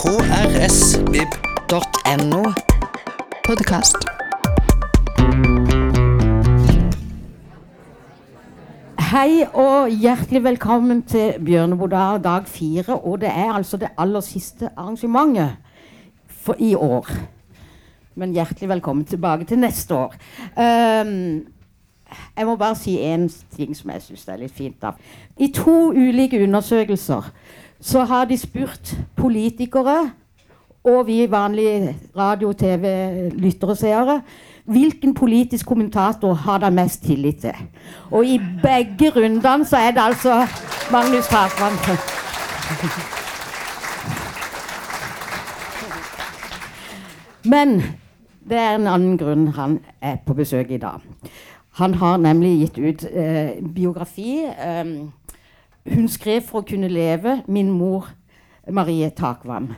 krsvib.no. Podkast. Hei og hjertelig velkommen til Bjørneboda dag fire. Og det er altså det aller siste arrangementet for i år. Men hjertelig velkommen tilbake til neste år. Um, jeg må bare si én ting som jeg syns er litt fint. da. I to ulike undersøkelser så har de spurt politikere og vi vanlige radio-, TV-, lyttere og seere hvilken politisk kommentator har de mest tillit til? Og i begge rundene så er det altså Magnus Takvam. Men det er en annen grunn han er på besøk i dag. Han har nemlig gitt ut eh, biografi. Um, hun skrev for å kunne leve, min mor Marie Takvam.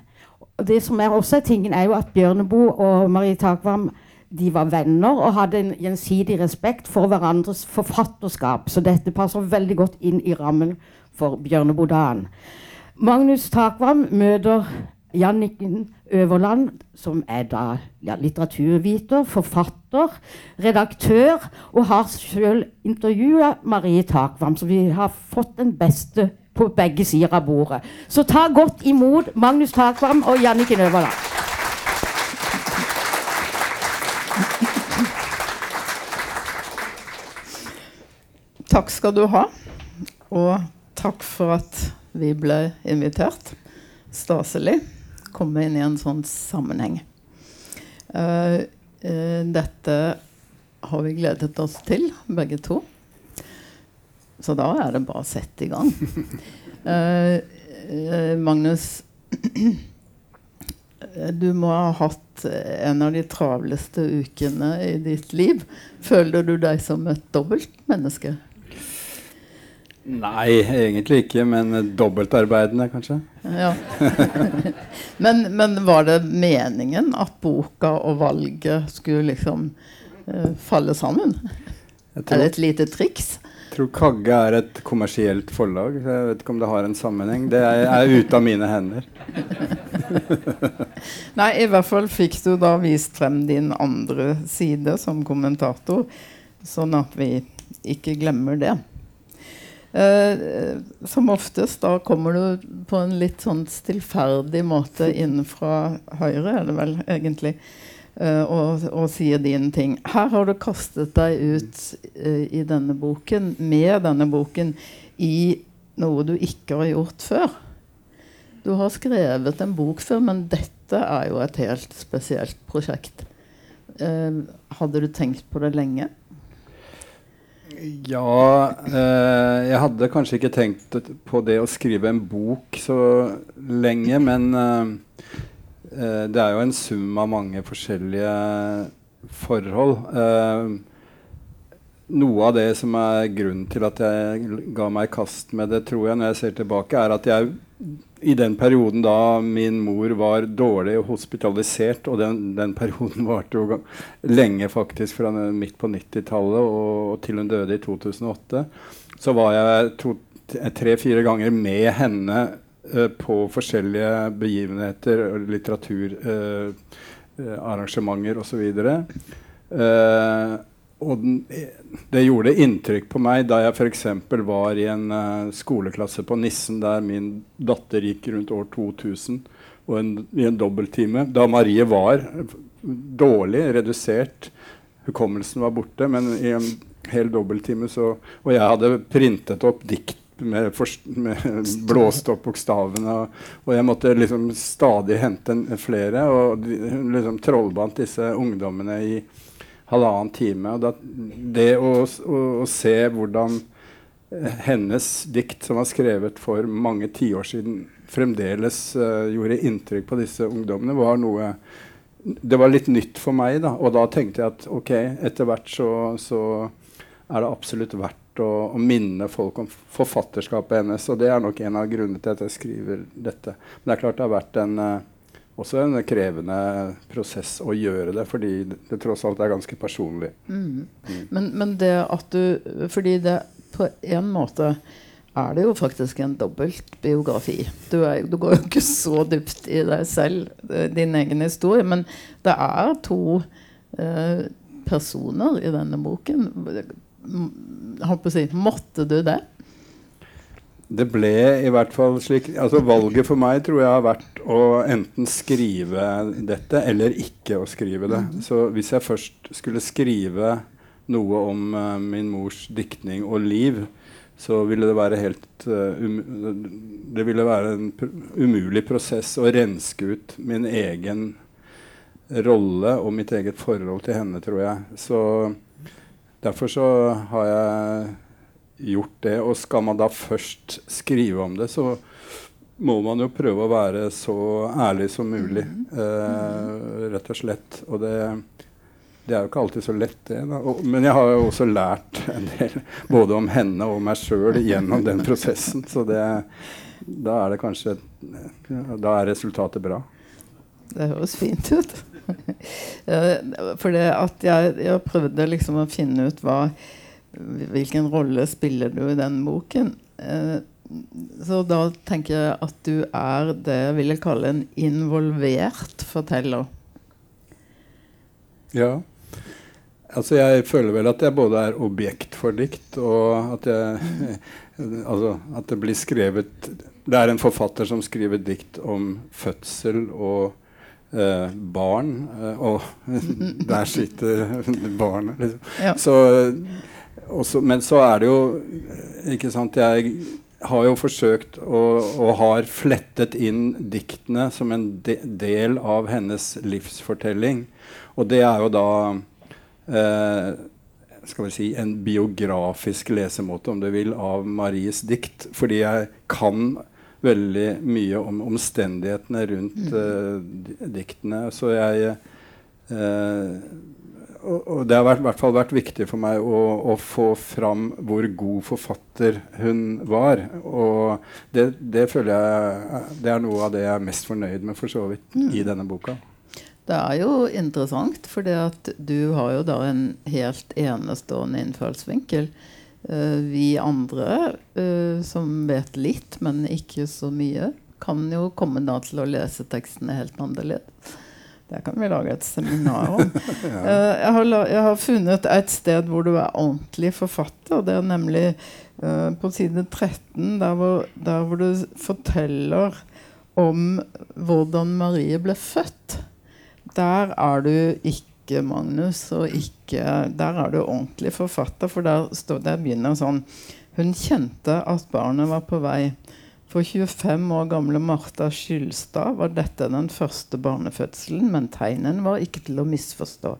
Og det som er også tingen er jo at Bjørneboe og Marie Takvam de var venner og hadde en gjensidig respekt for hverandres forfatterskap. Så dette passer veldig godt inn i rammen for Bjørneboe-dagen. Magnus Takvam møter Janniken Øverland, som er da ja, litteraturviter, forfatter, redaktør, og har selv intervjua Marie Takvam, så vi har fått den beste på begge sider av bordet. Så ta godt imot Magnus Takvam og Janniken Øverland. Takk skal du ha. Og takk for at vi ble invitert. Staselig komme inn i en sånn sammenheng. Uh, uh, dette har vi gledet oss til, begge to. Så da er det bare å sette i gang. Uh, Magnus, du må ha hatt en av de travleste ukene i ditt liv. Føler du deg som et dobbeltmenneske? Nei, egentlig ikke, men dobbeltarbeidende, kanskje. Ja. men, men, var det meningen at boka og valget skulle liksom uh, falle sammen? Tror, er det et lite triks? Jeg tror Kagge er et kommersielt forlag. Jeg vet ikke om det har en sammenheng. Det er, er ute av mine hender. Nei, i hvert fall fikk du da vist frem din andre side som kommentator, sånn at vi ikke glemmer det. Uh, som oftest da kommer du på en litt sånn stillferdig måte inn fra høyre, er det vel egentlig, uh, og, og, sier dine ting. Her har du kastet deg ut uh, i denne boken, med denne boken, i noe du ikke har gjort før. Du har skrevet en bok før, men dette er jo et helt spesielt prosjekt. hadde du tenkt på det lenge? Ja eh, Jeg hadde kanskje ikke tenkt på det å skrive en bok så lenge, men eh, eh, det er jo en sum av mange forskjellige forhold. Eh, noe av det som er grunnen til at jeg ga meg i kast med det, tror jeg, når jeg ser tilbake, er at jeg i den perioden da min mor var dårlig og hospitalisert, og den, den perioden varte jo lenge, faktisk, fra midt på 90-tallet og, til hun døde i 2008, så var jeg tre-fire ganger med henne uh, på forskjellige begivenheter, litteraturarrangementer uh, osv. Uh, og den, det gjorde inntrykk på meg da jeg f.eks. var i en uh, skoleklasse på Nissen der min datter gikk rundt år 2000, og en, i en dobbelttime. Da Marie var dårlig, redusert, hukommelsen var borte, men i en hel dobbelttime så Og jeg hadde printet opp dikt med, med blåst opp bokstavene. Og, og, jeg måtte liksom stadig hente flere. Og hun liksom trollbandt disse ungdommene i halvannen time. Og da, det å, å, å, se hvordan eh, hennes dikt, som var skrevet for mange tiår siden, fremdeles uh, gjorde inntrykk på disse ungdommene, var noe Det var litt nytt for meg. da, Og da tenkte jeg at ok, etter hvert så, så er det absolutt verdt å, å, minne folk om forfatterskapet hennes. Og det er nok en av grunnene til at jeg skriver dette. Men det er klart det har vært en uh, også en krevende prosess å gjøre det, fordi det, det tross alt er ganske personlig. Mm. Mm. Men, men, det at du Fordi det på en måte er det jo faktisk en dobbeltbiografi. Du, er, du går jo ikke så dypt i deg selv, eh, din egen historie, men det er to eh, personer i denne boken. Holdt på å si, måtte du det? Det ble i hvert fall slik altså Valget for meg tror jeg har vært å enten skrive dette eller ikke å skrive det. Mm. Så hvis jeg først skulle skrive noe om uh, min mors diktning og liv, så ville det være helt uh, um, Det ville være en pr umulig prosess å renske ut min egen rolle og mitt eget forhold til henne, tror jeg. Så derfor så har jeg gjort det. Og skal man da først skrive om det, så må man jo prøve å være så ærlig som mulig. Eh, rett og slett. Og det, det, er jo ikke alltid så lett, det. Og, men jeg har jo også lært en del både om henne og meg sjøl gjennom den prosessen. Så det, da er det kanskje Da er resultatet bra. Det høres fint ut. For det at jeg, jeg prøvde liksom å finne ut hva hvilken rolle spiller du i den boken? Eh, så da tenker jeg at du er det jeg ville kalle en involvert forteller. Ja. Altså jeg føler vel at jeg både er objekt for dikt, og at jeg Altså at det blir skrevet Det er en forfatter som skriver dikt om fødsel og eh, barn, eh, og der sitter barnet, liksom. Ja. Så også, men så er det jo Ikke sant Jeg har jo forsøkt og, og har flettet inn diktene som en de, del av hennes livsfortelling. Og det er jo da eh, skal vi si, en biografisk lesemåte, om du vil, av Maries dikt. Fordi jeg kan veldig mye om omstendighetene rundt mm. eh, diktene. Så jeg eh, og, og det har i hvert fall vært viktig for meg å, å, få fram hvor god forfatter hun var. Og det, det, føler jeg det er noe av det jeg er mest fornøyd med for så vidt mm. i denne boka. Det er jo interessant, for du har jo da en helt enestående innfallsvinkel. Uh, vi andre uh, som vet litt, men ikke så mye, kan jo komme da til å lese tekstene helt annerledes. Det kan vi lage et seminar om. ja. uh, jeg, har jeg, har funnet et sted hvor du er ordentlig forfatter. Det er nemlig uh, på side 13, der hvor, der hvor, du forteller om hvordan Marie ble født. Der er du ikke Magnus, og ikke Der er du ordentlig forfatter, for der, stå, der begynner sånn Hun kjente at barnet var på vei. For 25 år gamle Martha Skylstad var dette den første barnefødselen, men tegnene var ikke til å misforstå.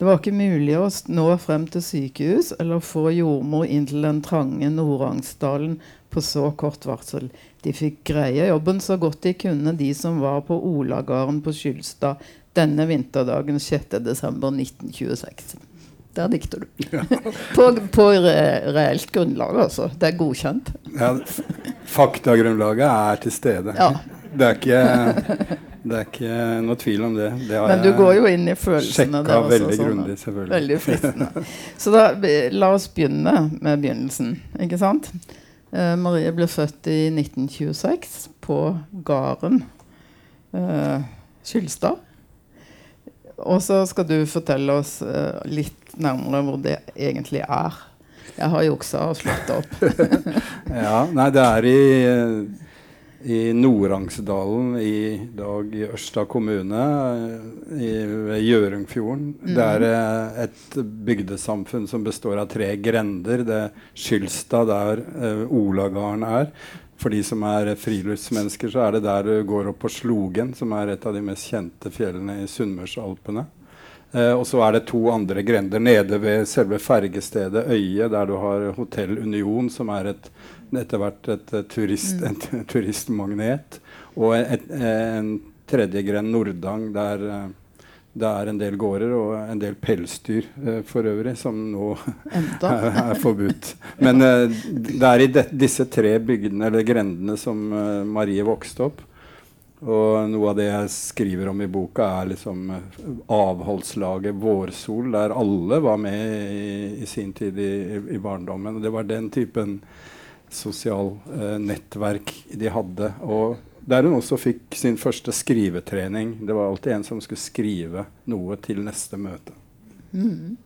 Det var ikke mulig å nå frem til sykehus eller få jordmor inn til den trange Norangsdalen på så kort varsel. De fikk greie jobben så godt de kunne, de som var på Olagarden på Skylstad denne vinterdagen 6.12.1926. Der dikter du. Ja. på, på re reelt grunnlag, altså. Det er godkjent. Ja, faktagrunnlaget er til stede. Ja. Det, er ikke, det er ikke noe tvil om det. det Men du går jo inn i følelsene. Sjekka veldig sånn, grundig, selvfølgelig. Veldig fristende. Så da, la oss begynne med begynnelsen. Ikke sant? Eh, Marie ble født i 1926 på gården eh, Skylstad. Og så skal du fortelle oss uh, litt nærmere hvor det egentlig er. Jeg har juksa og slått opp. ja, nei, det er i, i Norangsdalen i dag i Ørsta kommune, i, ved Gjørungfjorden. Mm. Det er uh, et bygdesamfunn som består av tre grender. Det er Skylstad, der uh, Olagarden er. For de som er friluftsmennesker, så er det der du går opp på Slogen, som er et av de mest kjente fjellene i Sunnmørsalpene. Eh, og så er det to andre grender nede ved selve fergestedet Øye, der du har Hotell Union, som er et, etter hvert et, et, turist, mm. et turistmagnet. Og et, en tredje grend, Nordang, der eh, det er en del gårder og en del pelsdyr uh, for øvrig som nå er, er, forbudt. Men uh, det er i de, disse tre bygdene eller grendene som uh, Marie vokste opp. Og noe av det jeg skriver om i boka, er liksom avholdslaget Vårsol, der alle var med i, i sin tid i, i, barndommen. Og det var den typen sosial eh, nettverk de hadde. Og der hun også fikk sin første skrivetrening. Det var alltid en som skulle skrive noe til neste møte. Mm.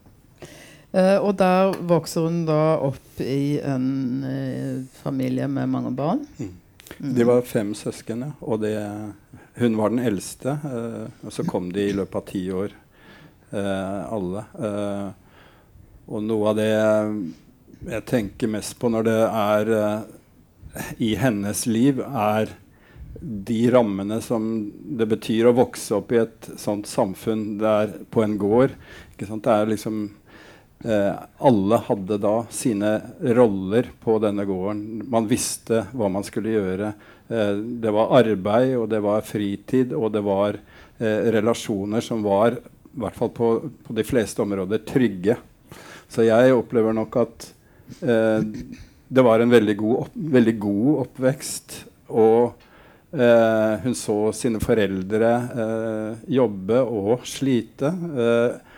Eh, og der vokser hun da opp i en eh, familie med mange barn. Mm. De var fem søsken, ja. Og det, hun var den eldste. Eh, og så kom de i løpet av ti år, eh, alle. Eh, og noe av det jeg tenker mest på når det er eh, i hennes liv, er de rammene som det betyr å vokse opp i et sånt samfunn der på en gård. Det er liksom eh, Alle hadde da sine roller på denne gården. Man visste hva man skulle gjøre. Eh, det var arbeid, og det var fritid, og det var eh, relasjoner som var, i hvert fall på, på de fleste områder, trygge. Så jeg opplever nok at eh, det var en veldig god, opp, veldig god oppvekst. Og Eh, hun så sine foreldre jobbe og slite. Eh,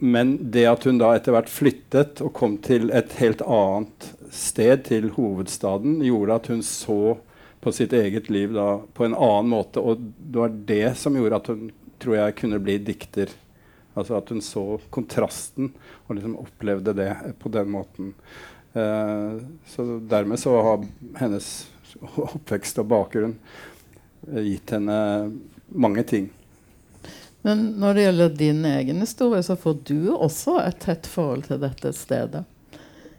men det at hun da etter hvert flyttet og kom til et helt annet sted, til hovedstaden, gjorde at hun så på sitt eget liv da, på en annen måte. Og det var det som gjorde at hun tror jeg kunne bli dikter. Altså at hun så kontrasten og liksom opplevde det på den måten. Uh, så dermed så har hennes oppvekst og bakgrunn eh, gitt henne mange ting. Men når det gjelder din egen historie, så får du også et tett forhold til dette stedet.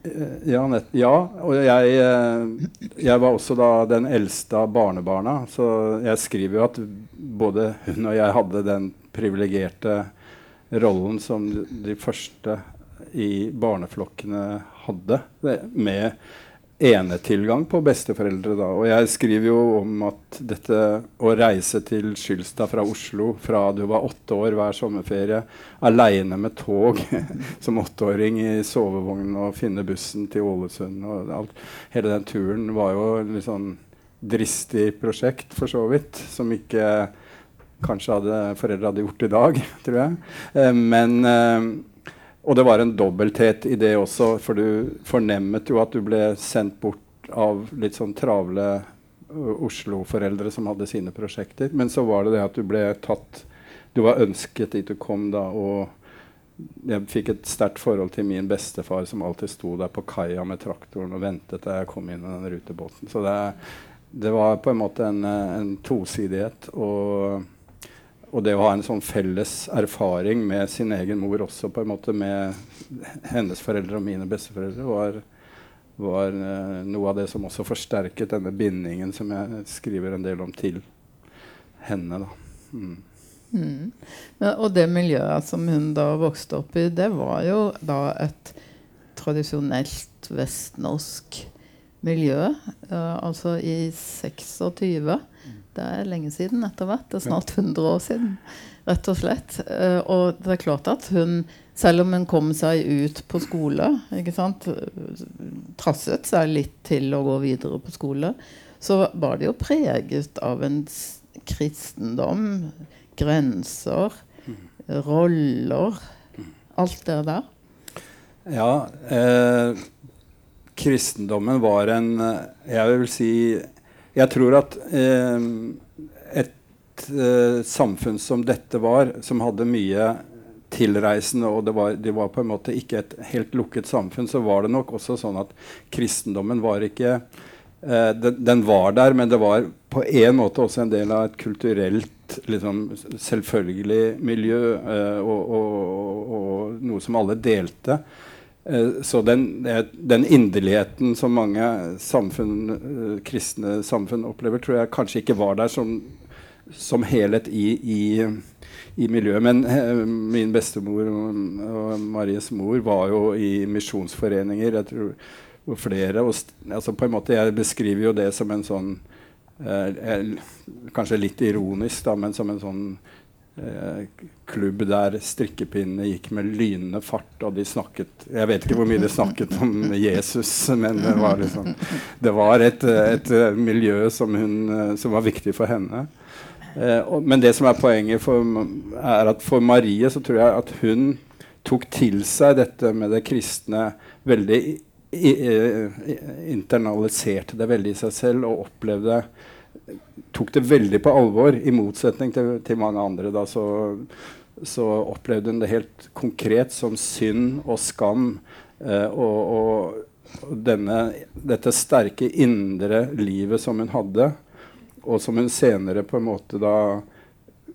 Eh, ja, ja og jeg, eh, jeg, var også da den eldste av barnebarna. Så jeg skriver jo at både hun og jeg hadde den privilegerte rollen som de første i barneflokkene hadde, med enetilgang på besteforeldre. da. Og jeg skriver jo om at dette å reise til Skylstad fra Oslo fra du var åtte år hver sommerferie, aleine med tog som åtteåring i sovevogn og finne bussen til Ålesund og alt. Hele den turen var jo litt sånn dristig prosjekt, for så vidt, som ikke kanskje hadde foreldre hadde gjort i dag, tror jeg. Eh, men eh, og det var en dobbelthet i det også, for du fornemmet jo at du ble sendt bort av litt sånn travle Oslo-foreldre som hadde sine prosjekter. Men så var det det at du ble tatt Du var ønsket dit du kom da. og jeg fikk et sterkt forhold til min bestefar, som alltid sto der på kaia med traktoren og ventet da jeg kom inn i den rutebåten. Så det, det var på en måte en, en tosidighet. Og og det å ha en sånn felles erfaring med sin egen mor også, på en måte med hennes foreldre og mine besteforeldre, var, var uh, noe av det som også forsterket denne bindingen som jeg skriver en del om til henne. da. Mm. Mm. Og det miljøet som hun da vokste opp i, det var jo da et tradisjonelt vestnorsk miljø. Uh, altså i 26 det er lenge siden etter hvert. Det er snart 100 år siden. Rett og slett. Uh, og det er klart at hun, selv om hun kom seg ut på skole, ikke sant, trasset seg litt til å gå videre på skole, så var det jo preget av en kristendom, grenser, roller Alt det der. Ja. Eh, kristendommen var en Jeg vil si jeg tror at eh, et eh, samfunn som dette var, som hadde mye tilreisende, og det var, det var, på en måte ikke et helt lukket samfunn, så var det nok også sånn at kristendommen var ikke eh, den, den, var der, men det var på en måte også en del av et kulturelt liksom, selvfølgelig miljø, eh, og, og, og, og noe som alle delte. Eh, så den, den, inderligheten som mange samfunn, eh, kristne samfunn opplever, tror jeg kanskje ikke var der som, som helhet i, i, i, miljøet. Men eh, min bestemor og, og, Maries mor var jo i misjonsforeninger. jeg tror og flere. Og, altså på en måte Jeg beskriver jo det som en sånn eh, Kanskje litt ironisk, da, men som en sånn klubb der strikkepinnene gikk med lynende fart, og de snakket Jeg vet ikke hvor mye de snakket om Jesus, men det var, liksom, det var et, et, miljø som, hun, som, var viktig for henne. Eh, og, men det som er poenget, for, er at for Marie så tror jeg at hun tok til seg dette med det kristne veldig i, i, internaliserte det veldig i seg selv og opplevde Tok det veldig på alvor, i motsetning til, til mange andre. Da, så, så, opplevde hun det helt konkret som synd og skam. Eh, og, og, denne, dette sterke indre livet som hun hadde, og som hun senere på en måte da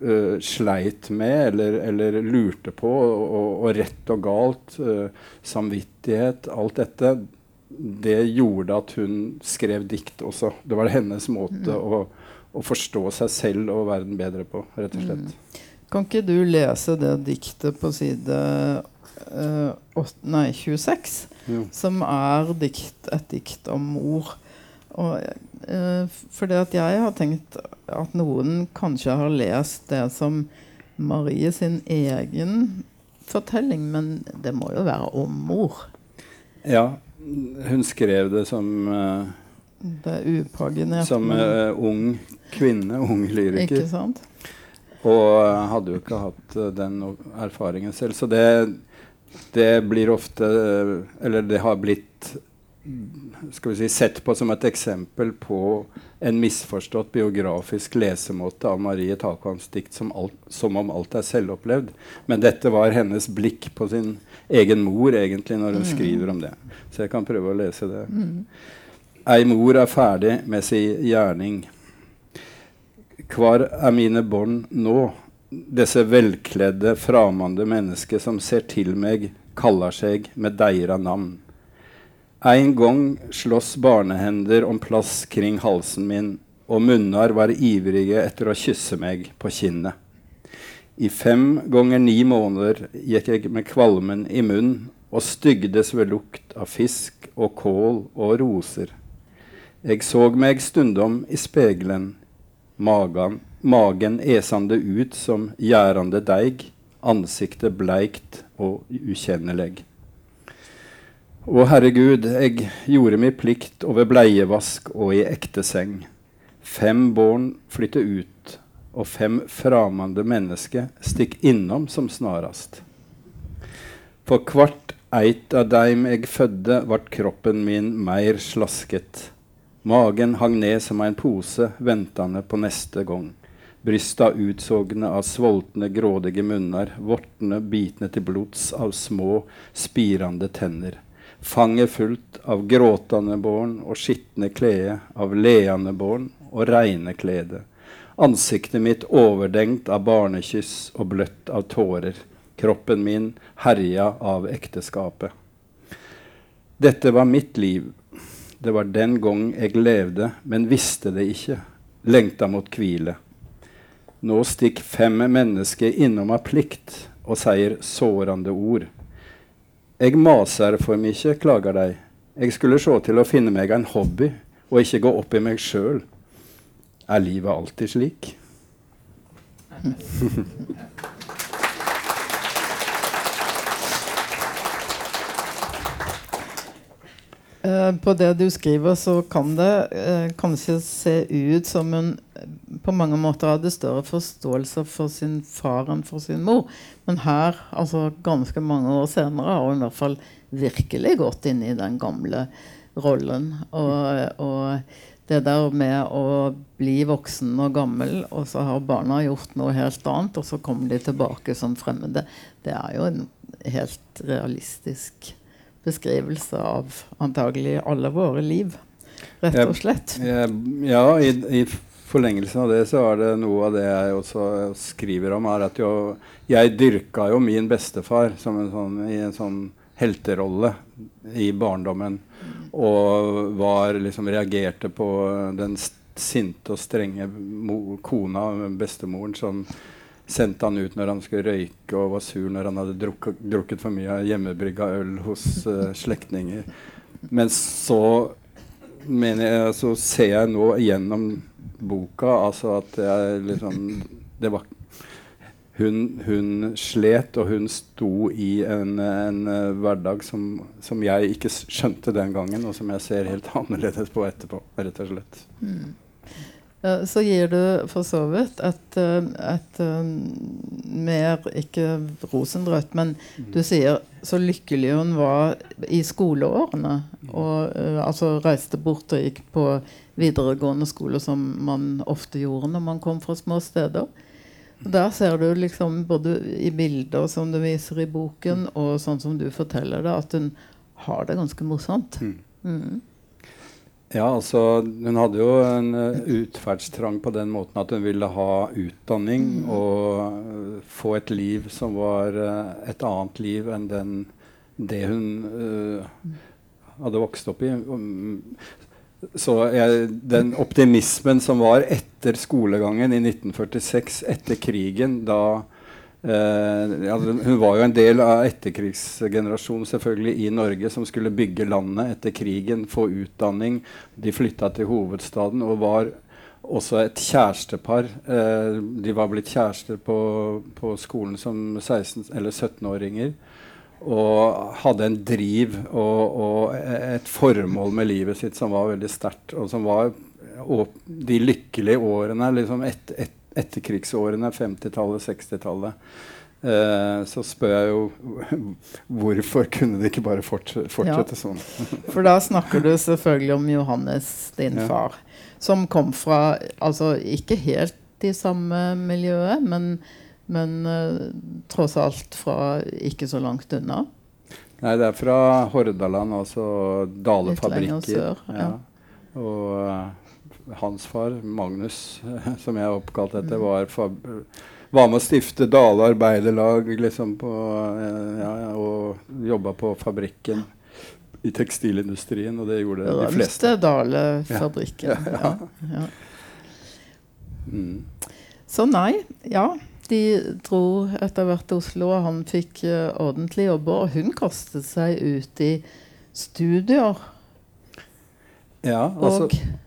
uh, sleit med eller, eller, lurte på, og, og rett og galt, uh, samvittighet, alt dette, det gjorde at hun skrev dikt også. Det var hennes måte mm. å, å, forstå seg selv og verden bedre på, rett og slett. Mm. Kan ikke du lese det diktet på side uh, 8, nei, 26, jo. som er dikt, et dikt om mor? Og, uh, fordi at jeg har tenkt at noen kanskje har lest det som Marie sin egen fortelling, men det må jo være om mor. Ja, hun skrev det som Det er upaginert. Som uh, ung kvinne, ung lyriker. Ikke sant? Og uh, hadde jo ikke hatt den erfaringen selv. Så det, det blir ofte Eller det har blitt skal vi si, sett på som et eksempel på en misforstått biografisk lesemåte av Marie Takvams dikt som, alt, som, om alt er selvopplevd. Men dette var hennes blikk på sin egen mor egentlig når hun mm. skriver om det. Så jeg kan prøve å lese det. Mm. Ei mor er ferdig med si gjerning. Hvor er mine bånd nå? Disse velkledde, framande mennesker som ser til meg, kaller seg med deira navn. En gang slåss barnehender om plass kring halsen min, og munnar var ivrige etter å kysse meg på kinnet. I fem ganger ni måneder gikk jeg med kvalmen i munnen og stygdes ved lukt av fisk og kål og roser. Jeg så meg stundom i spegelen, magen, magen esende ut som gjærende deig, ansiktet bleikt og ukjennelig. Å herregud, jeg gjorde mi plikt over bleievask og i ekte seng. Fem barn flytte ut, og fem framande mennesker stikk innom som snarast. For hvert eit av deim jeg fødde, vart kroppen min meir slasket. Magen hang ned som en pose, ventende på neste gang. Brysta utsogne av svoltne, grådige munner, vortene bitne til blods av små, spirande tenner fanget fullt av gråtende barn og skitne klede, av leende barn og reine klede. Ansiktet mitt overdengt av barnekyss og bløtt av tårer. Kroppen min herja av ekteskapet. Dette var mitt liv. Det var den gang jeg levde, men visste det ikke. Lengta mot hvile. Nå stikk fem mennesker innom av plikt og sier sårende ord. Jeg maser for mye, klager de. Jeg skulle se til å finne meg en hobby og ikke gå opp i meg sjøl. Er livet alltid slik? på det du skriver, så kan det uh, kanskje se ut som hun på mange måter hadde større forståelse for sin far enn for sin mor. Men her, altså ganske mange år senere, har hun i hvert fall virkelig gått inn i den gamle rollen. Og, og det der med å bli voksen og gammel, og så har barna gjort noe helt annet, og så kommer de tilbake som fremmede, det er jo en helt realistisk beskrivelse av antagelig alle våre liv. Rett og slett. Ja, ja i, i, forlengelsen av det så er det noe av det jeg også skriver om, er at jo, jeg dyrka jo min bestefar som en sånn, i en sånn helterolle i barndommen. Og var liksom reagerte på den sinte og strenge kona, bestemoren, som sendte han ut når han skulle røyke og var sur når han hadde drukket, drukket for mye hjemmebrygga øl hos uh, slektninger. Men så, jeg, så ser jeg nå gjennom boka altså at jeg liksom det var, hun, hun, slet, og hun sto i en, en uh, hverdag som, som, jeg ikke skjønte den gangen, og som jeg ser helt annerledes på etterpå, rett og slett. Mm. Eh, så gir du for så vidt et, eh, et eh, mer Ikke rosenrødt, men du sier så lykkelig hun var i skoleårene. Og uh, altså reiste bort og gikk på videregående skole, som man ofte gjorde når man kom fra små steder. Og der ser du liksom både i bilder som du viser i boken, og sånn som du forteller det, at hun har det ganske morsomt. Mm. Ja, altså Hun hadde jo en uh, utferdstrang på den måten at hun ville ha utdanning mm. og uh, få et liv som var uh, et annet liv enn den, det hun hadde vokst opp i. Um, så jeg, den optimismen som var etter skolegangen i 1946, etter krigen, da Eh, ja, hun var jo en del av etterkrigsgenerasjonen selvfølgelig i Norge som skulle bygge landet etter krigen, få utdanning. De flytta til hovedstaden og var også et kjærestepar. Eh, de var blitt kjærester på, på skolen som 16- eller 17-åringer. Og hadde en driv og, og, et formål med livet sitt som var veldig sterkt. Og som var de lykkelige årene liksom et, et, etterkrigsårene, 50-tallet, 60-tallet. Eh, så spør jeg jo hvorfor kunne det ikke bare fortsette, fortsette ja. sånn? For da snakker du selvfølgelig om Johannes, din ja. far, som kom fra altså ikke helt i samme miljøet, men, men uh, tross alt fra ikke så langt unna. Nei, det er fra Hordaland, altså Dale-fabrikker. Litt lenger sør, ja. Og uh, hans far, Magnus, som jeg er oppkalt etter, var, var med å stifte Dale arbeiderlag liksom på, eh, ja, og jobba på fabrikken i tekstilindustrien, og det gjorde det de fleste. Dale-fabrikken. Ja. ja. Mm. Så nei, ja. De dro etter hvert til Oslo, og han fikk uh, ordentlig jobber. Og hun kastet seg ut i studier. Ja, altså... Og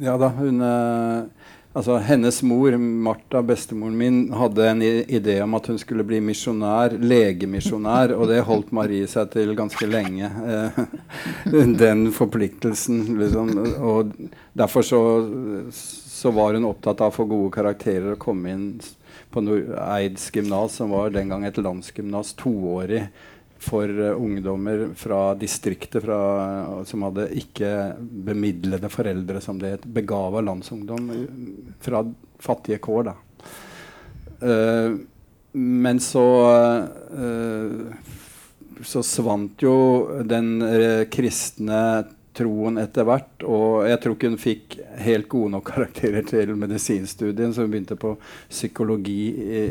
ja da, hun eh, Altså, hennes mor, Martha, bestemoren min, hadde en idé om at hun skulle bli misjonær, legemisjonær, og det holdt Marie seg til ganske lenge. Eh, den forpliktelsen, liksom. Og derfor så, så, var hun opptatt av å få gode karakterer og komme inn på Eids gymnas, som var den gang et landsgymnas, toårig for uh, ungdommer fra distriktet fra, uh, som hadde ikke bemidlede foreldre, som det het. Begava landsungdom uh, fra fattige kår. da. men så så svant jo den kristne troen etter hvert. Og jeg tror ikke hun fikk helt gode nok karakterer til medisinstudien, så hun begynte på psykologi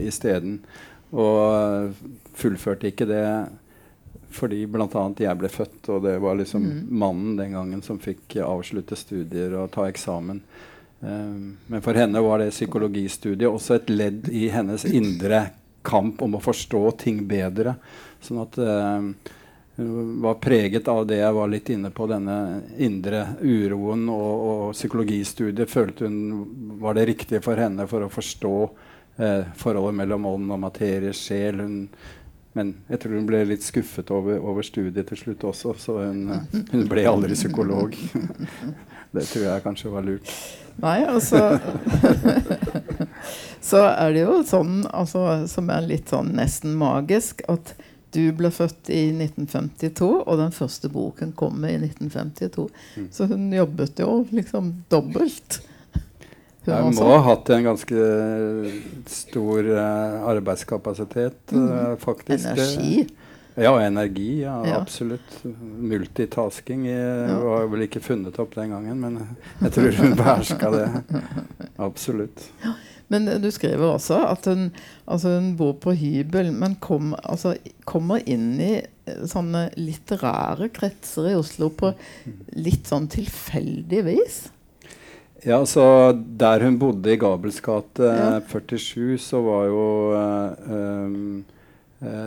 isteden. Og fullførte ikke det fordi bl.a. jeg ble født, og det var liksom mm. mannen den gangen som fikk avslutte studier og ta eksamen. Um, men for henne var det psykologistudiet også et ledd i hennes indre kamp om å forstå ting bedre. Sånn at um, hun var preget av det jeg var litt inne på, denne indre uroen. Og, og psykologistudiet følte hun var det riktige for henne for å forstå eh, forholdet mellom ånd og materie, sjel. Hun men jeg tror hun ble litt skuffet over, over studiet til slutt også, så hun, hun, ble aldri psykolog. Det tror jeg kanskje var lurt. Nei, altså Så er det jo sånn, altså, som er litt sånn nesten magisk, at du ble født i 1952, og den første boken kommer i 1952. Mm. Så hun jobbet jo liksom dobbelt. Jeg må ha hatt en ganske stor uh, arbeidskapasitet, uh, faktisk. Energi? Ja, energi. Ja, ja. Absolutt. Multitasking jeg, ja. var vel ikke funnet opp den gangen, men jeg tror hun beherska det. Absolutt. Men du skriver også at hun, altså hun bor på hybel, men kom, altså, kommer inn i eh, sånne litterære kretser i Oslo på litt sånn tilfeldig vis. Ja, så Der hun bodde i Gabels gate ja. 47, så var jo um,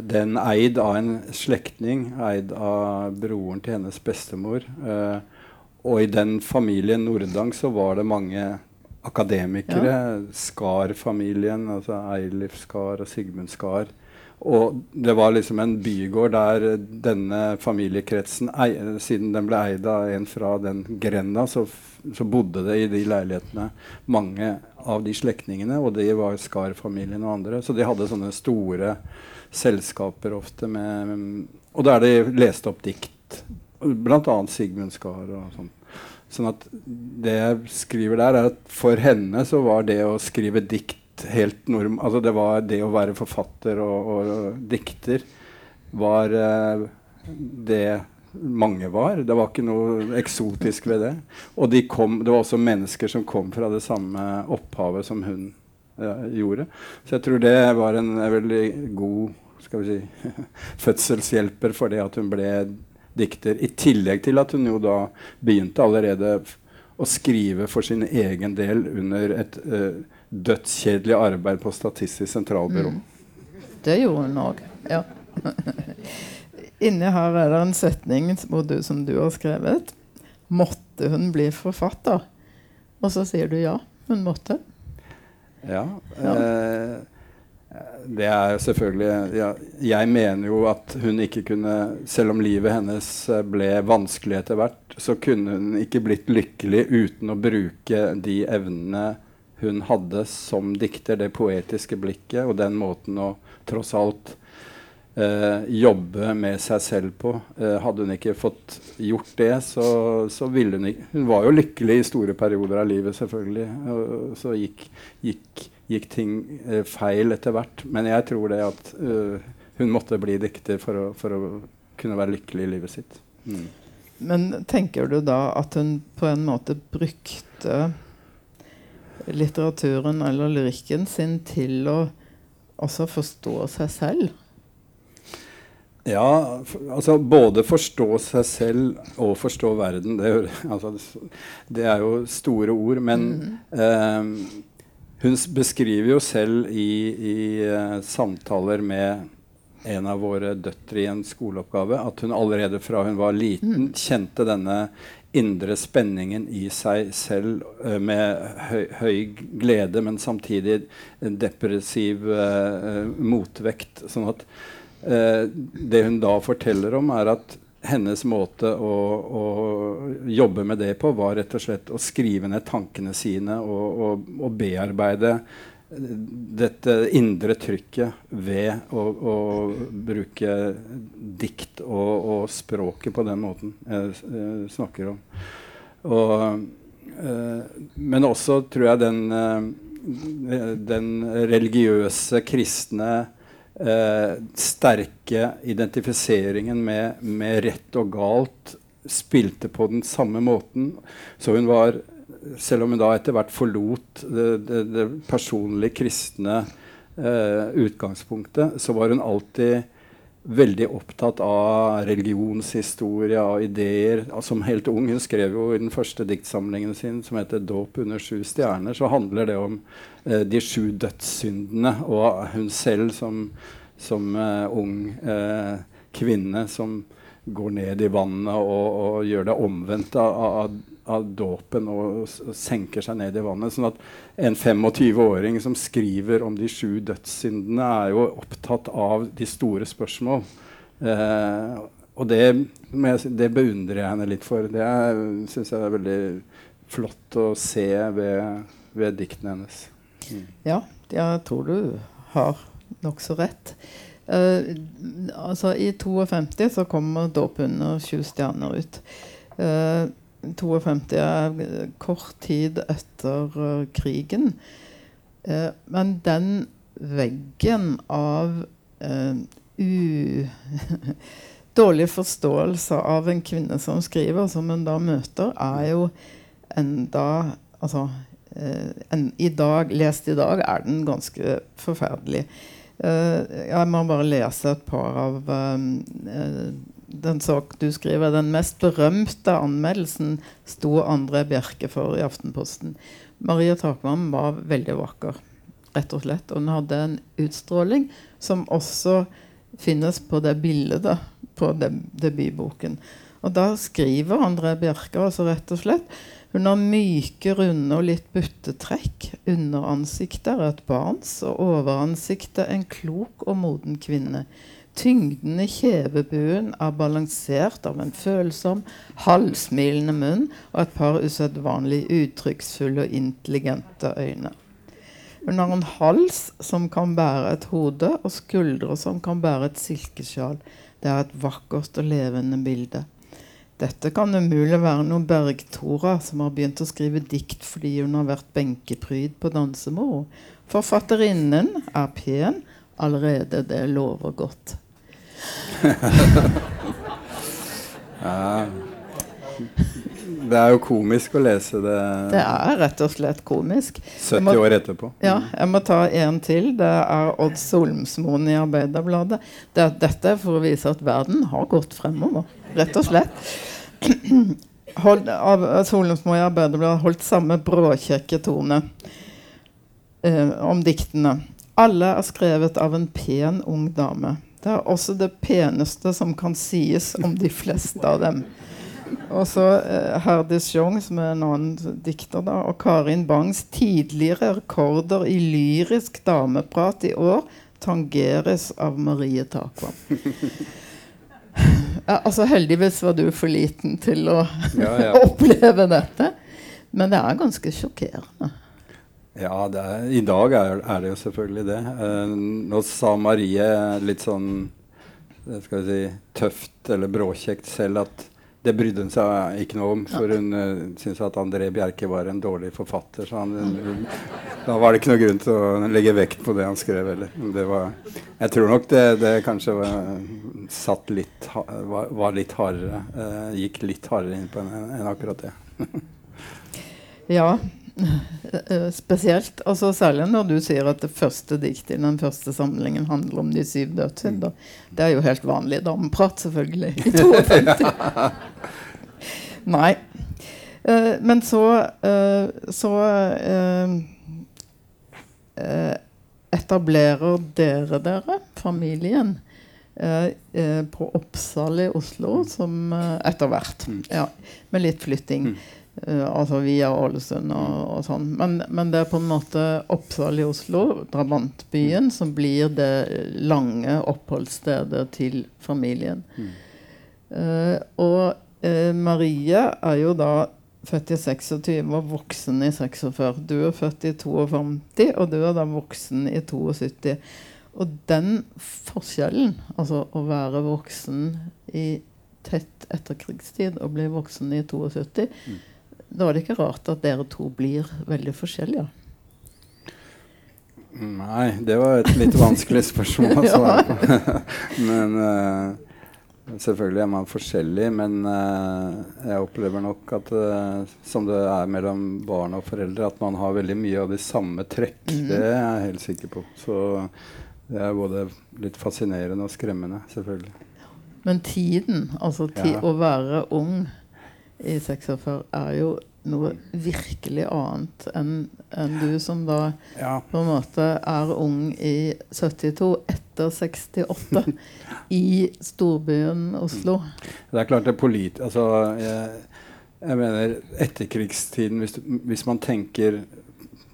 den eid av en slektning, eid av broren til hennes bestemor. Uh, og i den familien Nordang så var det mange akademikere. Ja. Skar-familien, altså Eilif Skar og Sigmund Skar. Og det var liksom en bygård der denne familiekretsen, ei, siden den ble eid av en fra den grenda, så, så, bodde det i de leilighetene mange av de slektningene, og de var Skar-familien og andre. Så de hadde sånne store selskaper ofte med Og der de leste opp dikt, bl.a. Sigmund Skar og sånn. Sånn at det jeg skriver der, er at for henne så var det å skrive dikt helt norm... Altså det var det å være forfatter og, og, og dikter var uh, det mange var. Det var ikke noe eksotisk ved det. Og de kom, det var også mennesker som kom fra det samme opphavet som hun uh, gjorde. Så jeg tror det var en, en veldig god skal vi si, fødselshjelper for det at hun ble dikter. I tillegg til at hun jo da begynte allerede å skrive for sin egen del under et uh, dødskjedelig arbeid på Statistisk sentralbyrå. Mm. Det gjorde hun òg. Ja. Inni her er det en setning du, som du har skrevet. Måtte hun bli forfatter? Og så sier du ja, hun måtte. Ja. ja. Eh, det er selvfølgelig ja, Jeg mener jo at hun ikke kunne Selv om livet hennes eh, ble vanskelig etter hvert, så kunne hun ikke blitt lykkelig uten å bruke de evnene hun hadde som dikter, det poetiske blikket og den måten å tross alt eh, jobbe med seg selv på. Eh, hadde hun ikke fått gjort det, så, så, ville hun ikke Hun var jo lykkelig i store perioder av livet, selvfølgelig. Og, så gikk, gikk gikk ting eh, feil etter hvert. Men jeg tror det at uh, hun måtte bli dikter for å, for å, kunne være lykkelig i livet sitt. Mm. Men tenker du da at hun på en måte brukte litteraturen eller lyrikken sin til å også forstå seg selv? Ja, altså både forstå seg selv og forstå verden. Det, altså, det er jo store ord. Men mm. eh, hun beskriver jo selv i, i uh, samtaler med en av våre døtre i en skoleoppgave at hun allerede fra hun var liten, mm. kjente denne indre spenningen i seg selv uh, med høy, høy, glede, men samtidig depressiv uh, motvekt. Sånn at det hun da forteller om, er at hennes måte å, å, jobbe med det på var rett og slett å skrive ned tankene sine og, og, og bearbeide dette indre trykket ved å, å bruke dikt og, og, språket på den måten jeg, jeg snakker om. Og, øh, men også tror jeg den, øh, den religiøse, kristne eh, sterke identifiseringen med, med, rett og galt spilte på den samme måten. Så hun var, selv om hun da etter hvert forlot det, det, det personlig kristne eh, utgangspunktet, så var hun alltid veldig opptatt av religionshistorie, av ideer. Som helt ung Hun skrev jo i den første diktsamlingen sin, som heter 'Dåp under sju stjerner', så handler det om eh, de sju dødssyndene. Og hun selv som, som eh, ung eh, kvinne som går ned i vannet og, og gjør det omvendt av, av, av dåpen og, og, senker seg ned i vannet. Sånn at en 25-åring som skriver om de sju dødssyndene, er jo opptatt av de store spørsmål. Eh, og det, det, beundrer jeg henne litt for. Det syns jeg er veldig flott å se ved, ved diktene hennes. Mm. Ja, jeg tror du har nokså rett. Uh, altså I 52 så kommer 'Dåp under sju stjerner' ut. Uh, 52 er kort tid etter uh, krigen. men den veggen av u... dårlig forståelse av en kvinne som skriver, som hun da møter, er jo enda Altså en, i dag, lest i dag er den ganske forferdelig. Jeg må bare lese et par av den sak du skriver. Den mest berømte anmeldelsen sto André Bjerke for i Aftenposten. Maria Takvam var veldig vakker, rett og slett. Og hun hadde en utstråling som også finnes på det bildet på debutboken. Og da skriver André Bjerke altså rett og slett Hun har myke, runde og litt buttetrekk. Underansiktet er et barns, og overansiktet en klok og moden kvinne. Tyngden i kjevebuen er balansert av en følsom, halvsmilende munn og et par usedvanlig uttrykksfulle og intelligente øyne. Hun har en hals som kan bære et hode, og skuldre som kan bære et silkesjal. Det er et vakkert og levende bilde. Dette kan umulig være noen Bergtora som har begynt å skrive dikt fordi hun har vært benkepryd på dansemoro. Forfatterinnen er pen allerede. Det lover godt. ja. Det er jo komisk å lese det Det er rett og slett komisk. 70 må, år etterpå. Ja, jeg må ta en til. Det er Odd Solmsmoen i Arbeiderbladet. Det, dette er for å vise at verden har gått fremover. Rett og slett. Hold, Solmsmoen i Arbeiderbladet holdt samme bråkjekke tone eh, om diktene. Alle er skrevet av en pen, ung dame. Det er også det peneste som kan sies om de fleste av dem. Og så eh, Herdis Jong, som er en annen dikter, da, og Karin Bangs tidligere rekorder i lyrisk dameprat i år tangeres av Marie Takvam. ja, altså Heldigvis var du for liten til å Ja, ja. oppleve dette. Men det er ganske sjokkerende. Ja, det er, i dag er, er, det jo selvfølgelig det. Eh, nå sa Marie litt sånn eh, skal vi si, tøft eller bråkjekt selv at det brydde hun seg ikke noe om, for hun uh, syntes at André Bjerke var en dårlig forfatter. Så han, hun, da var det ikke noe grunn til å legge vekt på det han skrev heller. Jeg tror nok det, det kanskje var, satt litt, var, var litt hardere. Uh, gikk litt hardere inn på enn en akkurat det. ja. Eh, spesielt. Altså, særlig når du sier at det første diktet i den første samlingen handler om de syv dødssynder. Det er jo helt vanlig dameprat, selvfølgelig, i 52. Nei. Uh, men så uh, så uh, etablerer dere dere, familien, på Oppsal i Oslo som etter hvert. Mm. Ja, med litt flytting. Uh, altså via Ålesund og, og sånn. Men, men, det er på en måte Oppsal i Oslo, drabantbyen, som blir det lange oppholdsstedet til familien. Mm. Uh, og uh, Marie er jo da født i 26 og voksen i 46. Du er født i 52, og du er da voksen i 72. Og den forskjellen, altså å være voksen i tett etterkrigstid og bli voksen i 72 mm da er det ikke rart at dere to blir veldig forskjellige. Nei, det var et litt vanskelig spørsmål å svare på. men uh, selvfølgelig er man forskjellig. Men uh, jeg opplever nok at uh, som det er mellom barn og foreldre, at man har veldig mye av de samme trekk. Mm. Det er jeg helt sikker på. Så det er både litt fascinerende og skremmende, selvfølgelig. Men tiden, altså ti ja. å være ung i 46 er jo noe virkelig annet enn en du som da ja. på en måte er ung i 72, etter 68, i storbyen Oslo. Det er klart det er polit... Altså, jeg, jeg mener etterkrigstiden, hvis, hvis, man tenker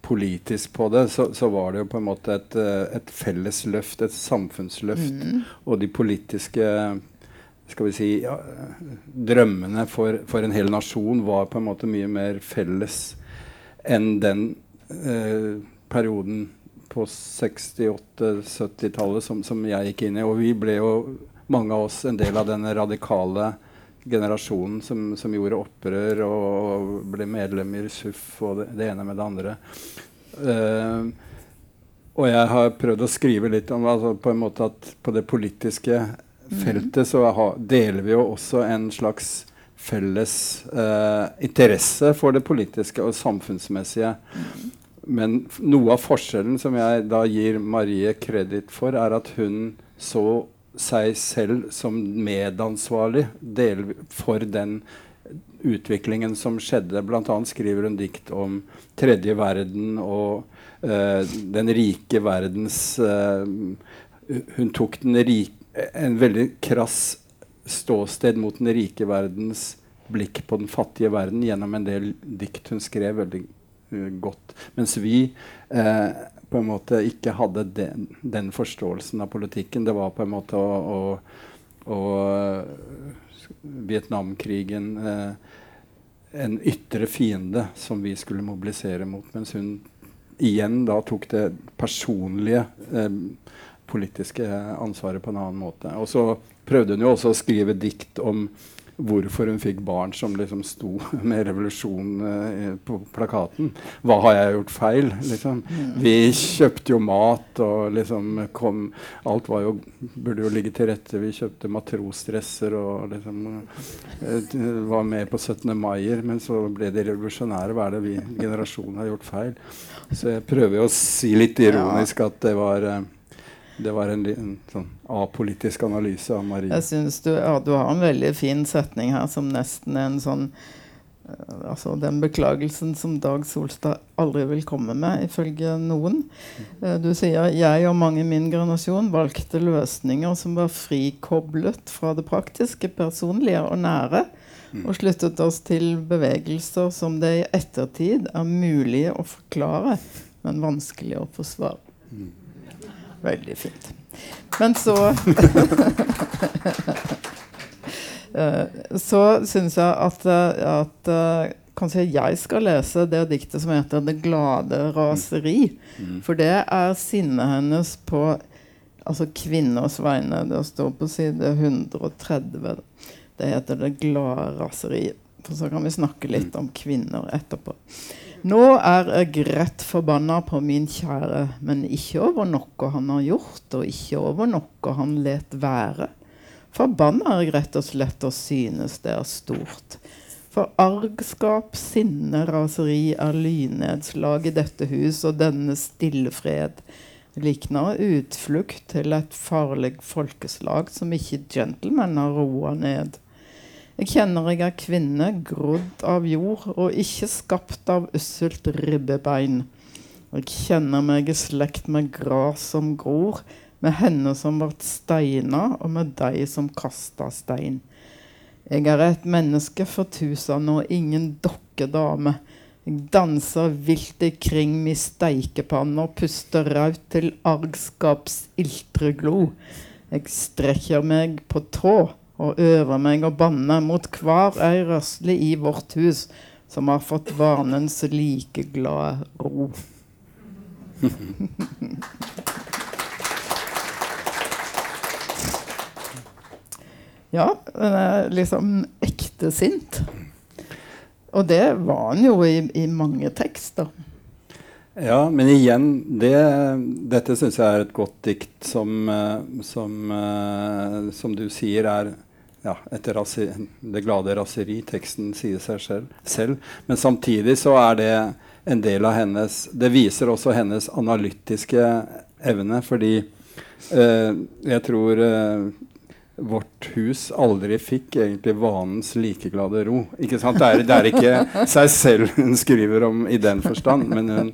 politisk på det, så, så, var det jo på en måte et, et felles løft, et samfunnsløft. Mm. Og de politiske skal vi si, ja, drømmene for, for, en hel nasjon var på en måte mye mer felles enn den eh, perioden på 68-70-tallet som, som, jeg gikk inn i. Og vi ble jo, mange av oss, en del av den radikale generasjonen som, som gjorde opprør og ble medlemmer i SUF og det, det ene med det andre. Uh, og jeg har prøvd å skrive litt om altså, på en måte at på det politiske feltet så deler vi jo også en slags felles eh, interesse for det politiske og samfunnsmessige. Men noe av forskjellen som jeg da gir Marie kreditt for, er at hun så seg selv som medansvarlig del, for den utviklingen som skjedde. Annet skriver hun dikt om tredje verden og uh, den rike verdens uh, Hun tok den rike en veldig krass ståsted mot den rike verdens blikk på den fattige verden gjennom en del dikt hun skrev veldig uh, godt. Mens vi eh, på en måte ikke hadde den, den, forståelsen av politikken. Det var på en måte å, å, å Vietnamkrigen en ytre fiende som vi skulle mobilisere mot. Mens hun igjen da tok det personlige eh, politiske ansvaret på en annen måte. Og så prøvde hun jo også å skrive dikt om hvorfor hun fikk barn som liksom sto med revolusjon eh, på plakaten. Hva har jeg gjort feil? Liksom. Vi kjøpte jo mat og liksom kom Alt var jo, burde jo ligge til rette. Vi kjøpte matrosdresser og liksom eh, var med på 17. mai-er. Men så ble de revolusjonære. Hva er det vi generasjonen har gjort feil? Så jeg prøver jo å si litt ironisk at det var eh, det var en, en sånn apolitisk analyse av Marie. Jeg synes du, ja, du har en veldig fin setning her som nesten er en sånn uh, Altså den beklagelsen som Dag Solstad aldri vil komme med, ifølge noen. Uh, du sier 'jeg og mange i min generasjon valgte løsninger som var frikoblet fra det praktiske, personlige og nære'. Mm. Og sluttet oss til bevegelser som det i ettertid er mulig å forklare, men vanskelig å forsvare. Mm. Veldig fint. Men så eh, Så syns jeg at, at, eh, Kanskje jeg skal lese det diktet som heter 'Det glade raseri'. Mm. For det er sinnet hennes på altså kvinners vegne. Det står på side 130. Det heter 'Det glade raseri'. For så kan vi snakke litt om kvinner etterpå. Nå er jeg rett forbanna på min kjære, men ikke over noe han har gjort, og ikke over noe han let være. Forbanna er jeg rett og slett og synes det er stort. For argskap, sinne, raseri er lynnedslag i dette hus og denne stille fred. Likner utflukt til et farlig folkeslag som ikke gentlemen har roa ned. Jeg kjenner jeg er kvinne, grodd av jord, og ikke skapt av usselt ribbebein. Jeg kjenner meg i slekt med gras som gror, med henne som vart steina, og med deg som kasta stein. Jeg er et menneske for tusen og ingen dokkedame. Jeg danser vilt ikring mi steikepanne og puster raut til argskaps iltre glo. Jeg strekker meg på tå og øver meg å banne mot hver ei røsle i vårt hus som har fått vanens like glade ro. ja, den er liksom ekte sint. Og det var han jo i, i mange tekster. Ja, men igjen det, Dette syns jeg er et godt dikt som, eh, som, eh, som du sier er ja, etter det glade raseri. Teksten sier seg selv, selv. Men samtidig så er det en del av hennes Det viser også hennes analytiske evne, fordi eh, jeg tror eh, vårt hus aldri fikk egentlig vanens likeglade ro. Ikke sant? Det er, det er ikke seg selv hun skriver om i den forstand, men hun,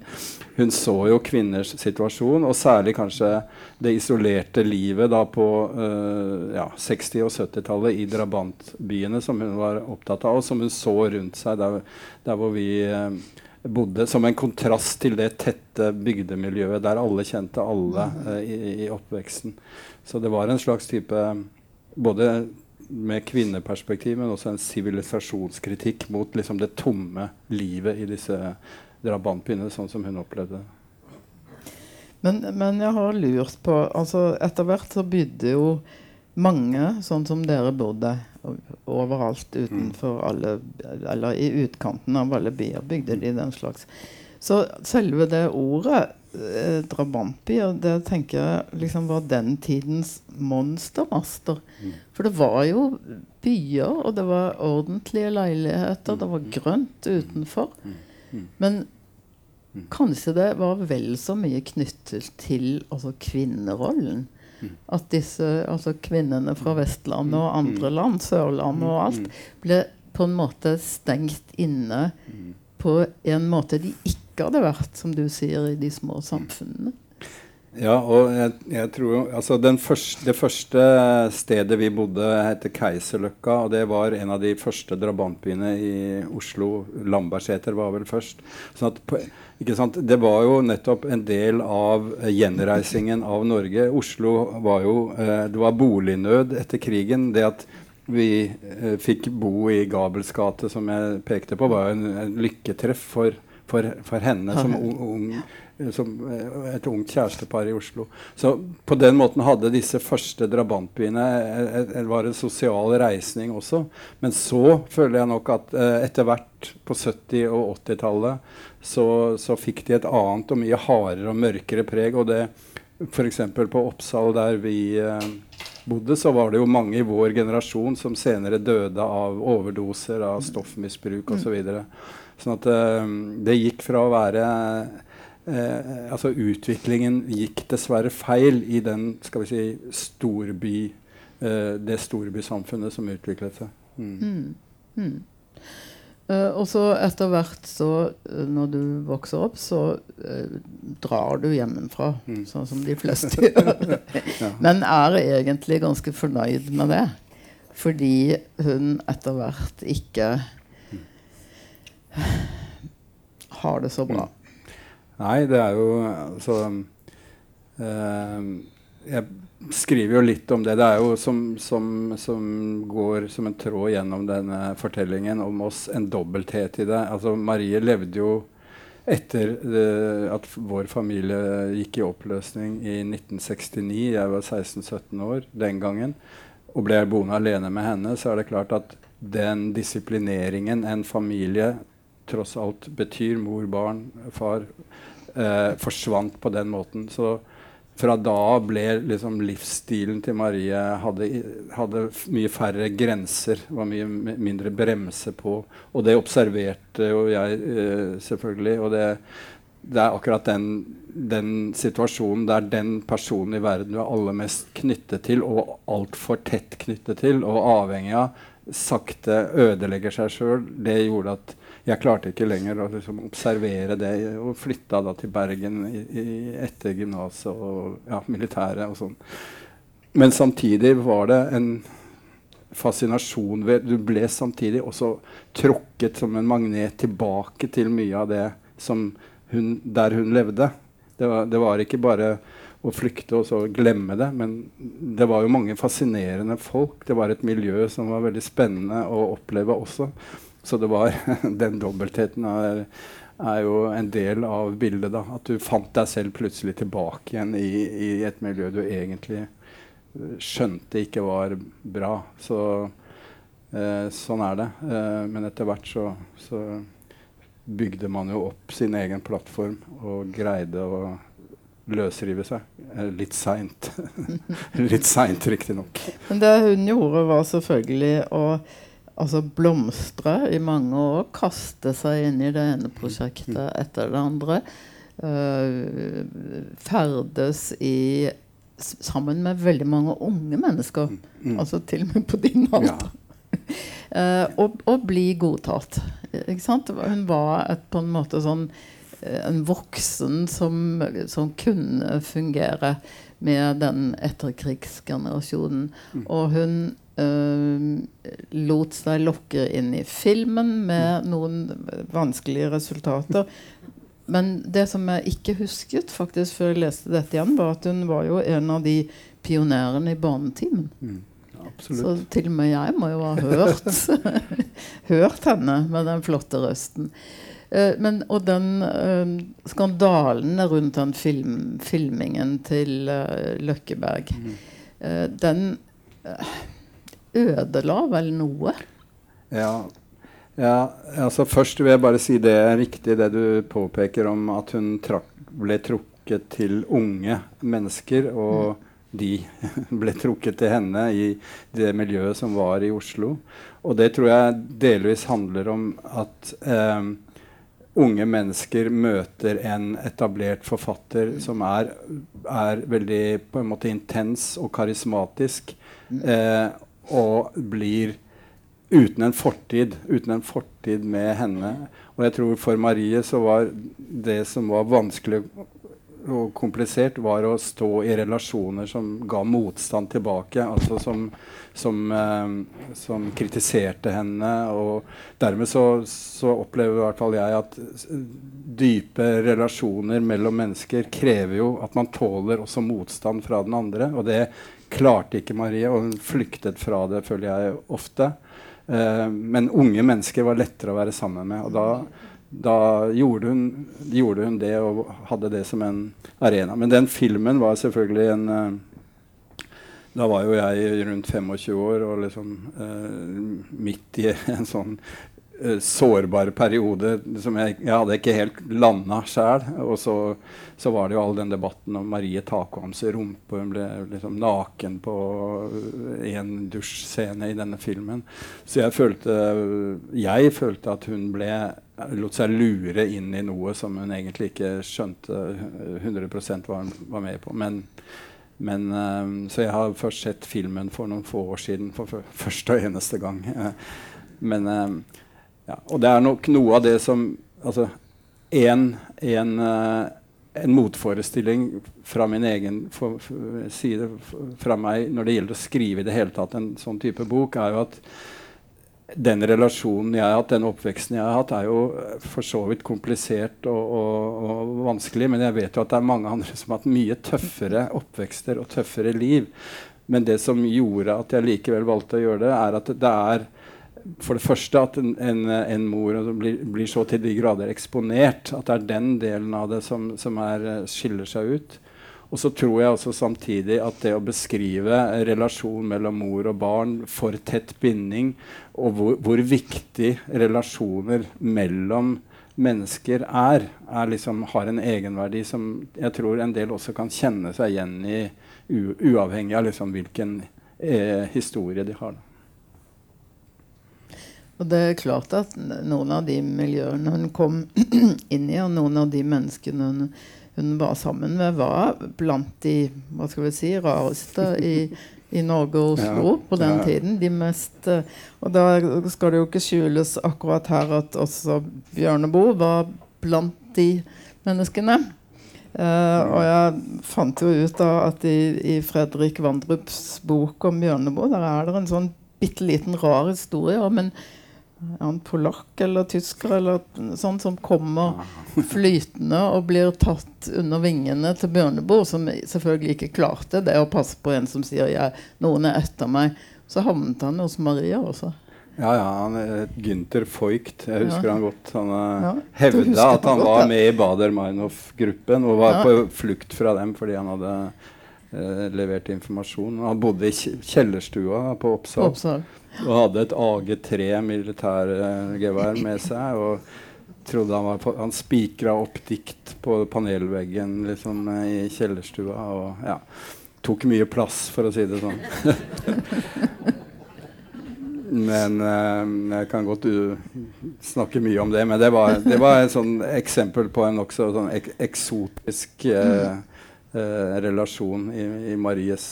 hun så jo kvinners situasjon, og særlig kanskje det isolerte livet da på uh, ja, 60- og 70-tallet i drabantbyene, som hun var opptatt av, og som hun så rundt seg der, der hvor vi uh, bodde, som en kontrast til det tette bygdemiljøet der alle kjente alle uh, i, i, oppveksten. Så det var en slags type både med kvinneperspektiv, men også en sivilisasjonskritikk mot liksom, det tomme livet i disse drabantbyene, sånn som hun opplevde det. Men, men, jeg har lurt på altså Etter hvert så bodde jo mange, sånn som dere bodde, overalt utenfor mm. alle Eller i utkanten av alle byer bygde de den slags. Så selve det ordet, eh, drabantbyer, det tenker jeg liksom var den tidens monstermaster. Mm. For det var jo byer, og det var ordentlige leiligheter, det var grønt utenfor. Mm. Men mm. kanskje det var vel så mye knyttet til altså, kvinnerollen. Mm. At disse altså, kvinnene fra Vestlandet og andre land, Sørlandet og alt, ble på en måte stengt inne på en måte de ikke hadde vært, som du sier, i de små samfunnene. Ja, og jeg, jeg tror altså første, Det første stedet vi bodde, heter Keiserløkka. Og det var en av de første drabantbyene i Oslo. Lambertseter var vel først. Sånn at på, det var jo nettopp en del av gjenreisingen av Norge. Oslo var jo eh, Det var bolignød etter krigen. Det at vi eh, fikk bo i Gabels gate, som jeg pekte på, var en, en lykketreff for, for, for henne som un, ung Eh, som eh, et ungt kjærestepar i Oslo. Så på den måten hadde disse første drabantbyene Det eh, var en sosial reisning også. Men så føler jeg nok at etter hvert på 70- og 80-tallet så, så, fikk de et annet og mye hardere og mørkere preg. Og det f.eks. på Oppsal, der vi eh, bodde, så var det jo mange i vår generasjon som senere døde av overdoser, av stoffmisbruk osv. Så videre. sånn at eh, det gikk fra å være eh, altså Utviklingen gikk dessverre feil i den skal vi si, storby, eh, det storbysamfunnet som utviklet seg. Mm. Mm. Mm. Uh, og så etter hvert, så, uh, når du vokser opp, så uh, drar du hjemmefra. Mm. Sånn som de fleste gjør. Men er egentlig ganske fornøyd med det. Fordi hun etter hvert ikke har det så bra. Mm. Nei, det er jo altså eh, Jeg skriver jo litt om det. Det er jo som, som, som, går som en tråd gjennom denne fortellingen om oss, en dobbelthet i det. Altså Marie levde jo etter det, at vår familie gikk i oppløsning i 1969. Jeg var 16-17 år den gangen. Og ble boende alene med henne. Så er det klart at den disiplineringen en familie tross alt betyr, mor, barn, far, eh, forsvant på den måten. Så fra da ble liksom livsstilen til Marie hadde, hadde, mye færre grenser. Var mye mindre bremse på. Og det observerte jo jeg eh, selvfølgelig. Og det, det, er akkurat den, den situasjonen der den personen i verden du er aller mest knyttet til, og altfor tett knyttet til, og avhengig av, sakte ødelegger seg sjøl, det gjorde at jeg klarte ikke lenger å liksom, observere det, og flytta da til Bergen etter gymnaset og ja, militæret og sånn. Men samtidig var det en fascinasjon ved Du ble samtidig også tråkket som en magnet tilbake til mye av det som hun, der hun levde. Det var, det var ikke bare å flykte og så glemme det. Men det var jo mange fascinerende folk. Det var et miljø som var veldig spennende å oppleve også. Så det var den dobbeltheten er, er, jo en del av bildet. da, At du fant deg selv plutselig tilbake igjen i, i et miljø du egentlig eh, skjønte ikke var bra. Så eh, sånn er det. Eh, men etter hvert så, så, bygde man jo opp sin egen plattform og greide å løsrive seg. Eh, litt seint. litt seint, riktignok. Men det hun gjorde, var selvfølgelig å altså blomstre i mange år. Kaste seg inn i det ene prosjektet etter det andre. Uh, ferdes i sammen med veldig mange unge mennesker. Mm. mm. Altså til og med på din alder. Ja. uh, og, og, bli godtatt. Ikke sant? Hun var et, på en måte sånn uh, en voksen som, som, kunne fungere med den etterkrigsgenerasjonen. Mm. Og hun lot seg lokke inn i filmen med mm. noen vanskelige resultater. Men det som jeg ikke husket faktisk før jeg leste dette igjen, var at hun var jo en av de pionerene i Barnetimen. Mm. Så til og med jeg må jo ha hørt, hørt henne med den flotte røsten. Uh, men, og den uh, skandalen rundt den film, filmingen til Løkkeberg, mm. den ødela vel noe? Ja. ja. altså Først vil jeg bare si det er riktig det du påpeker om at hun trakk, ble trukket til unge mennesker. Og mm. de ble trukket til henne i det miljøet som var i Oslo. Og det tror jeg delvis handler om at eh, unge mennesker møter en etablert forfatter som er, er veldig på en måte intens og karismatisk. Mm. Eh, og blir uten en fortid, uten en fortid med henne. Og jeg tror for Marie så var det som var vanskelig og komplisert, var å stå i relasjoner som ga motstand tilbake. Altså som, som, eh, som kritiserte henne. Og dermed så, så, opplever i hvert fall jeg at dype relasjoner mellom mennesker krever jo at man tåler også motstand fra den andre. Og det klarte ikke Marie, og hun flyktet fra det, føler jeg ofte. Eh, men unge mennesker var lettere å være sammen med. og da da gjorde hun, gjorde hun, det og hadde det som en arena. Men den filmen var selvfølgelig en eh, Da var jo jeg rundt 25 år og liksom eh, midt i en sånn uh, sårbar periode som jeg, jeg hadde ikke helt landa sjæl. Og så, så, var det jo all den debatten om Marie Takvams rumpe. Hun ble liksom naken på en dusjscene i denne filmen. Så jeg følte, jeg følte at hun ble lot seg lure inn i noe som hun egentlig ikke skjønte 100% var, var med på. Men, men um, Så jeg har først sett filmen for noen få år siden for, første og eneste gang. men ja, Og det er nok noe av det som Altså en, en, uh, en motforestilling fra min egen for, for, side fra meg når det gjelder å skrive i det hele tatt en sånn type bok, er jo at den relasjonen jeg har hatt, den oppveksten jeg har hatt, er jo for så vidt komplisert og, og, og, vanskelig. Men jeg vet jo at det er mange andre som har hatt mye tøffere oppvekster og tøffere liv. Men det som gjorde at jeg likevel valgte å gjøre det, er at det er for det første at en, en, en mor blir, blir, så til de grader eksponert. At det er den delen av det som, som er, skiller seg ut. Og så tror jeg også samtidig at det å beskrive relasjon mellom mor og barn, for tett binding, og hvor, hvor viktig relasjoner mellom mennesker er, er liksom, har en egenverdi som jeg tror en del også kan kjenne seg igjen i, uavhengig av liksom hvilken eh, historie de har. Og det er klart at noen av de miljøene hun kom inn i, og noen av de menneskene hun hun var sammen med, var blant de hva skal vi si, rareste i, i Norge og Oslo ja, på den ja. tiden. De mest eh, Og da skal det jo ikke skjules akkurat her at også Bjørneboe var blant de menneskene. Uh, og jeg fant jo ut da at i, i Fredrik Vandrups bok om Bjørneboe der er det en sånn bitte liten rar historie om en han polakk eller tysker eller sånn som kommer flytende og blir tatt under vingene til Bjørneboe, som selvfølgelig ikke klarte det å passe på en som sier jeg, 'noen er etter meg'. Så havnet han hos Maria også. Ja, ja. han er Gynter Voigt. Jeg husker ja. han godt. Han ja, hevda at han godt, var med i Bader-Meinhof-gruppen og var ja. på flukt fra dem fordi han hadde eh, levert informasjon. Han bodde i kjellerstua på Oppsal. Oppsal og hadde et AG3 militærgevær med seg. og trodde Han var han spikra opp dikt på panelveggen liksom, i kjellerstua. og ja, Tok mye plass, for å si det sånn. men eh, jeg kan godt uh, snakke mye om det. Men det var, det var et sånn eksempel på en nokså sånn ek eksotisk uh, relasjon i, i Maries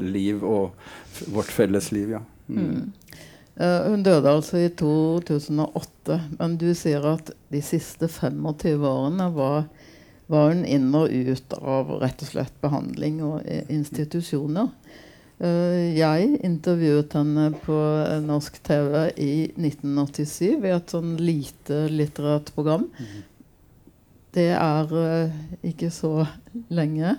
liv og vårt felles liv. ja. Mm. Uh, hun døde altså i 2008, men du sier at de siste 25 årene var, var hun inn og ut av rett og slett behandling og institusjoner. Uh, jeg intervjuet henne på norsk TV i 1987 i et sånn lite litterært program. Mm. Det er ikke så lenge.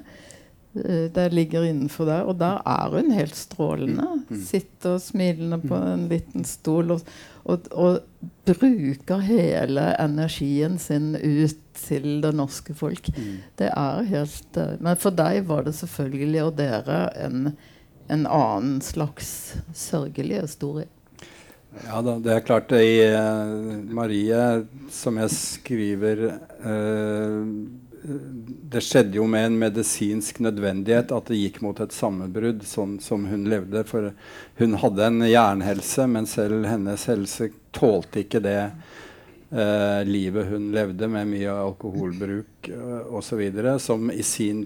Eh, det ligger innenfor der. Og der er hun helt strålende. Mm. Mm. Sitter smilende på mm. en liten stol og, og, og, bruker hele energien sin ut til det norske folk. Det er helt eh, Men for deg var det selvfølgelig, og dere, en, en annen slags sørgelig historie. Ja da, det er klart. det I uh, Marie, som jeg skriver uh, det skjedde jo med en medisinsk nødvendighet at det gikk mot et sammenbrudd, sånn som hun levde. For hun hadde en jernhelse, men selv hennes helse tålte ikke det eh, livet hun levde, med mye alkoholbruk eh, osv., som i sin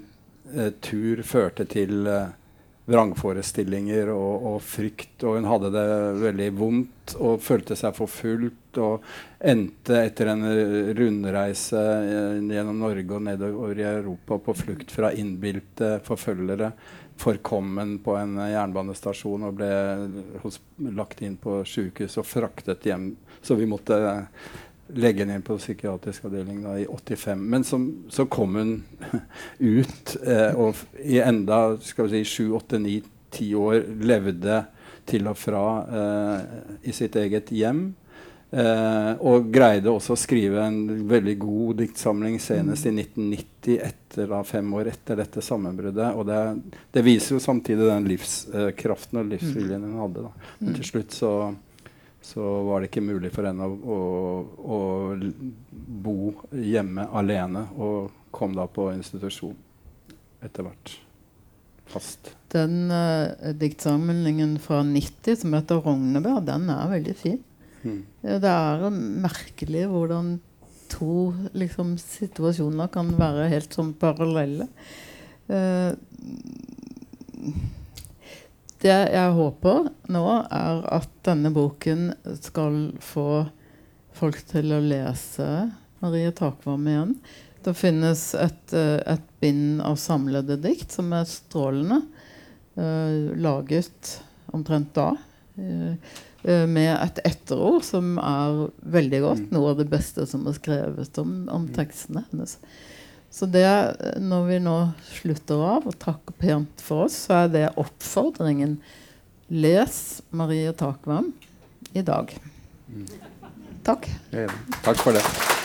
eh, tur førte til eh, vrangforestillinger og, og, frykt. Og hun hadde det veldig vondt og følte seg forfulgt. Og endte etter en rundreise eh, gjennom Norge og nedover i Europa på flukt fra innbilte forfølgere. Forkommen på en jernbanestasjon og ble hos, lagt inn på sjukehus og fraktet hjem. Så vi måtte legge henne inn på psykiatrisk avdeling da, i 85. Men som, så kom hun ut eh, og i enda skal vi si, 7, 8, 9, 10 år levde til og fra eh, i sitt eget hjem. Eh, og greide også å skrive en veldig god diktsamling senest i 1990, etter, da, fem år etter dette sammenbruddet. Og det, det viser jo samtidig den livskraften og livsviljen hun hadde. Da. Men mm. til slutt så så var det ikke mulig for henne å, å, å, bo hjemme alene, og kom da på institusjon etter hvert. Fast. Den uh, diktsamlingen fra 90 som heter 'Rognebær', den er veldig fin. Mm. Det er merkelig hvordan to liksom, situasjoner kan være helt sånn parallelle. Uh, det jeg håper nå, er at denne boken skal få folk til å lese Marie Takvam igjen. Det finnes et, eh, et, bind av samlede dikt som er strålende. Uh, laget omtrent da. Uh, med et etterord som er veldig godt. Mm. Noe av det beste som er skrevet om, om tekstene hennes. Så det, når vi nå slutter av og takker pent for oss, så er det oppfordringen. Les Marie Takvam i dag. Mm. Takk. Ja, takk for det.